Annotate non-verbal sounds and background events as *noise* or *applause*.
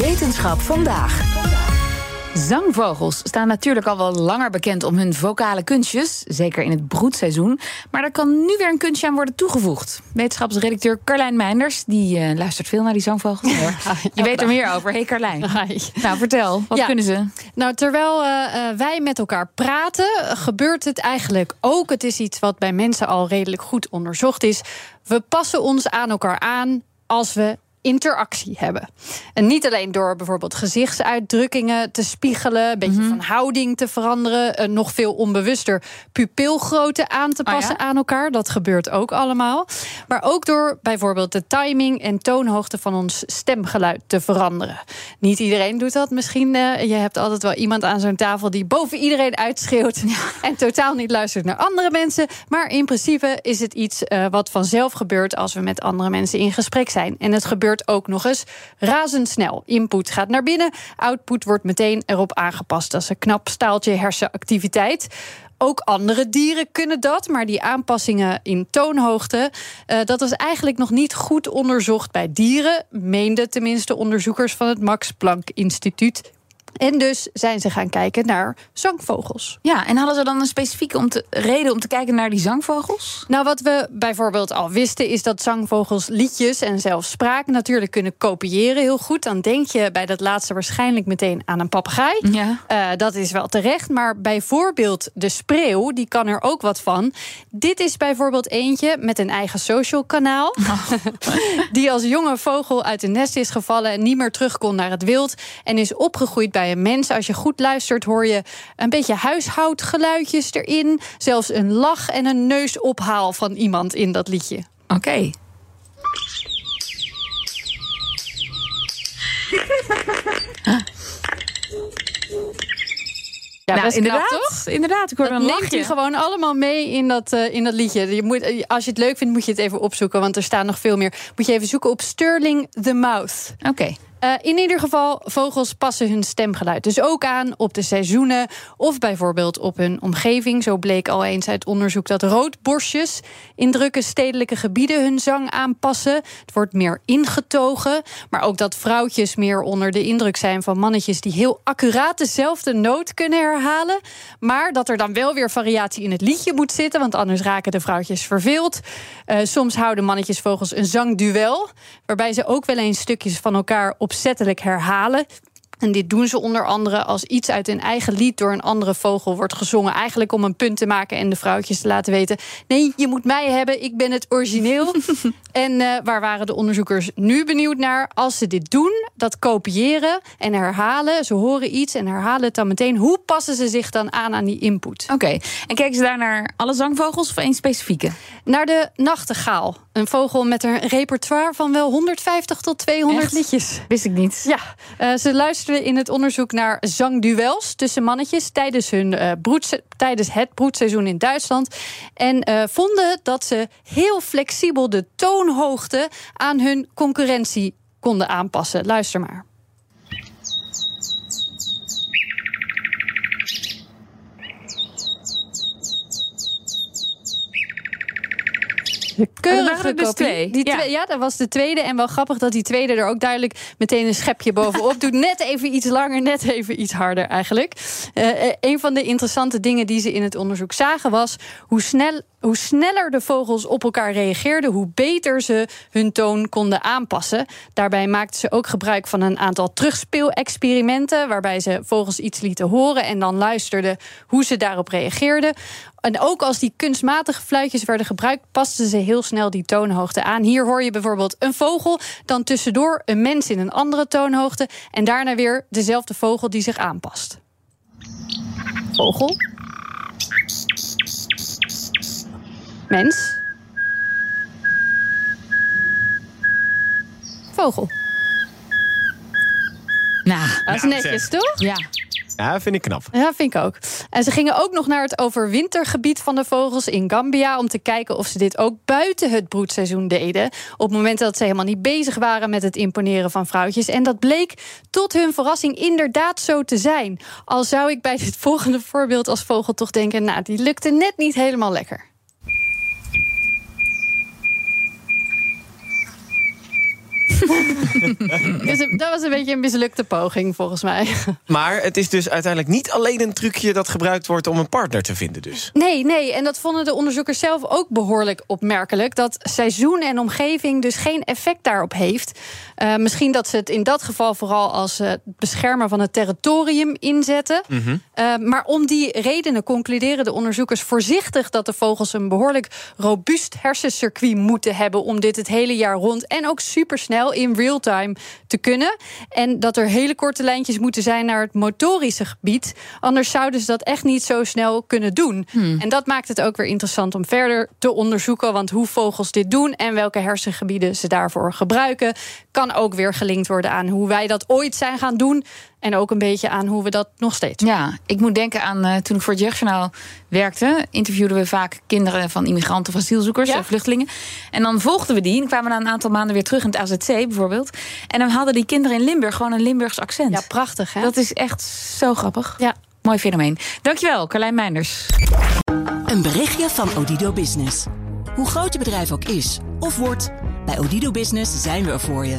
Wetenschap vandaag. Zangvogels staan natuurlijk al wel langer bekend om hun vocale kunstjes, zeker in het broedseizoen. Maar er kan nu weer een kunstje aan worden toegevoegd. Wetenschapsredacteur Carlijn Meinders, die uh, luistert veel naar die zangvogels. Je weet er meer over. Hey Carlijn. Nou, vertel, wat kunnen ze? Nou, terwijl uh, wij met elkaar praten, gebeurt het eigenlijk ook. Het is iets wat bij mensen al redelijk goed onderzocht is. We passen ons aan elkaar aan als we interactie hebben. En niet alleen door bijvoorbeeld gezichtsuitdrukkingen te spiegelen, een beetje mhm. van houding te veranderen, nog veel onbewuster pupilgrootte aan te oh passen aan elkaar. Dat gebeurt ook allemaal. Maar ook door bijvoorbeeld de timing en toonhoogte van ons stemgeluid te veranderen. Niet iedereen doet dat misschien. Uh, je hebt altijd wel iemand aan zo'n tafel die boven iedereen uitschreeuwt en totaal niet luistert naar andere mensen. Maar in principe is het iets uh, wat vanzelf gebeurt als we met andere mensen in gesprek zijn. En het gebeurt ook nog eens razendsnel. Input gaat naar binnen, output wordt meteen erop aangepast. Dat is een knap staaltje hersenactiviteit. Ook andere dieren kunnen dat, maar die aanpassingen in toonhoogte, uh, dat was eigenlijk nog niet goed onderzocht bij dieren, meenden tenminste onderzoekers van het Max Planck Instituut en dus zijn ze gaan kijken naar zangvogels. Ja, en hadden ze dan een specifieke om te, reden om te kijken naar die zangvogels? Nou, wat we bijvoorbeeld al wisten, is dat zangvogels liedjes en zelfs spraak natuurlijk kunnen kopiëren heel goed. Dan denk je bij dat laatste waarschijnlijk meteen aan een papegaai. Ja. Uh, dat is wel terecht. Maar bijvoorbeeld de spreeuw, die kan er ook wat van. Dit is bijvoorbeeld eentje met een eigen social kanaal. Oh. *laughs* die als jonge vogel uit een nest is gevallen en niet meer terug kon naar het wild. En is opgegroeid bij een mens. Als je goed luistert, hoor je een beetje huishoudgeluidjes erin. Zelfs een lach en een neusophaal van iemand in dat liedje. Oké. *laughs* Ja, nou, inderdaad, toch? inderdaad. Ik hoor dat een neemt hij gewoon allemaal mee in dat, uh, in dat liedje. Je moet, als je het leuk vindt, moet je het even opzoeken, want er staan nog veel meer. Moet je even zoeken op Sterling the Mouth. Oké. Uh, in ieder geval, vogels passen hun stemgeluid dus ook aan op de seizoenen of bijvoorbeeld op hun omgeving. Zo bleek al eens uit onderzoek dat roodborstjes in drukke stedelijke gebieden hun zang aanpassen. Het wordt meer ingetogen, maar ook dat vrouwtjes meer onder de indruk zijn van mannetjes die heel accuraat dezelfde noot kunnen herhalen. Maar dat er dan wel weer variatie in het liedje moet zitten, want anders raken de vrouwtjes verveeld. Uh, soms houden mannetjesvogels een zangduel, waarbij ze ook wel eens stukjes van elkaar op opzettelijk herhalen. En dit doen ze onder andere als iets uit hun eigen lied door een andere vogel wordt gezongen. Eigenlijk om een punt te maken en de vrouwtjes te laten weten: nee, je moet mij hebben, ik ben het origineel. *laughs* en uh, waar waren de onderzoekers nu benieuwd naar? Als ze dit doen, dat kopiëren en herhalen, ze horen iets en herhalen het dan meteen. Hoe passen ze zich dan aan aan die input? Oké, en kijken ze daar naar alle zangvogels of één specifieke? Naar de nachtegaal. Een vogel met een repertoire van wel 150 tot 200 liedjes. Wist ik niet. Ja, uh, ze luisteren in het onderzoek naar zangduels tussen mannetjes tijdens, hun, uh, tijdens het broedseizoen in Duitsland. En uh, vonden dat ze heel flexibel de toonhoogte aan hun concurrentie konden aanpassen. Luister maar. *laughs* De keurige dus twee. Die ja. ja, dat was de tweede. En wel grappig dat die tweede er ook duidelijk meteen een schepje bovenop doet. Net even iets langer, net even iets harder eigenlijk. Uh, een van de interessante dingen die ze in het onderzoek zagen was hoe snel hoe sneller de vogels op elkaar reageerden, hoe beter ze hun toon konden aanpassen. Daarbij maakten ze ook gebruik van een aantal terugspeelexperimenten, waarbij ze vogels iets lieten horen en dan luisterden hoe ze daarop reageerden. En ook als die kunstmatige fluitjes werden gebruikt, pasten ze heel snel die toonhoogte aan. Hier hoor je bijvoorbeeld een vogel, dan tussendoor een mens in een andere toonhoogte en daarna weer dezelfde vogel die zich aanpast. Vogel. Mens. Vogel. Nou, dat is netjes, toch? Ja. Ja, vind ik knap. Ja, vind ik ook. En ze gingen ook nog naar het overwintergebied van de vogels in Gambia... om te kijken of ze dit ook buiten het broedseizoen deden. Op momenten dat ze helemaal niet bezig waren met het imponeren van vrouwtjes. En dat bleek tot hun verrassing inderdaad zo te zijn. Al zou ik bij dit volgende voorbeeld als vogel toch denken... nou, die lukte net niet helemaal lekker. *laughs* dus dat was een beetje een mislukte poging, volgens mij. Maar het is dus uiteindelijk niet alleen een trucje dat gebruikt wordt om een partner te vinden, dus. Nee, nee. En dat vonden de onderzoekers zelf ook behoorlijk opmerkelijk. Dat seizoen en omgeving dus geen effect daarop heeft. Uh, misschien dat ze het in dat geval vooral als uh, beschermer van het territorium inzetten. Mm -hmm. uh, maar om die redenen concluderen de onderzoekers voorzichtig dat de vogels een behoorlijk robuust hersencircuit moeten hebben om dit het hele jaar rond en ook supersnel in real time te kunnen. En dat er hele korte lijntjes moeten zijn naar het motorische gebied. Anders zouden ze dat echt niet zo snel kunnen doen. Hmm. En dat maakt het ook weer interessant om verder te onderzoeken. Want hoe vogels dit doen en welke hersengebieden ze daarvoor gebruiken, kan ook weer gelinkt worden aan hoe wij dat ooit zijn gaan doen. En ook een beetje aan hoe we dat nog steeds. Ja, ik moet denken aan uh, toen ik voor het Jeugdjournaal werkte. Interviewden we vaak kinderen van immigranten of asielzoekers, ja. vluchtelingen. En dan volgden we die en kwamen na een aantal maanden weer terug in het AZC bijvoorbeeld. En dan hadden die kinderen in Limburg gewoon een Limburgs accent. Ja, prachtig hè? Dat is echt zo grappig. Ja. Mooi fenomeen. Dankjewel, Carlijn Meinders. Een berichtje van Odido Business. Hoe groot je bedrijf ook is of wordt, bij Odido Business zijn we er voor je.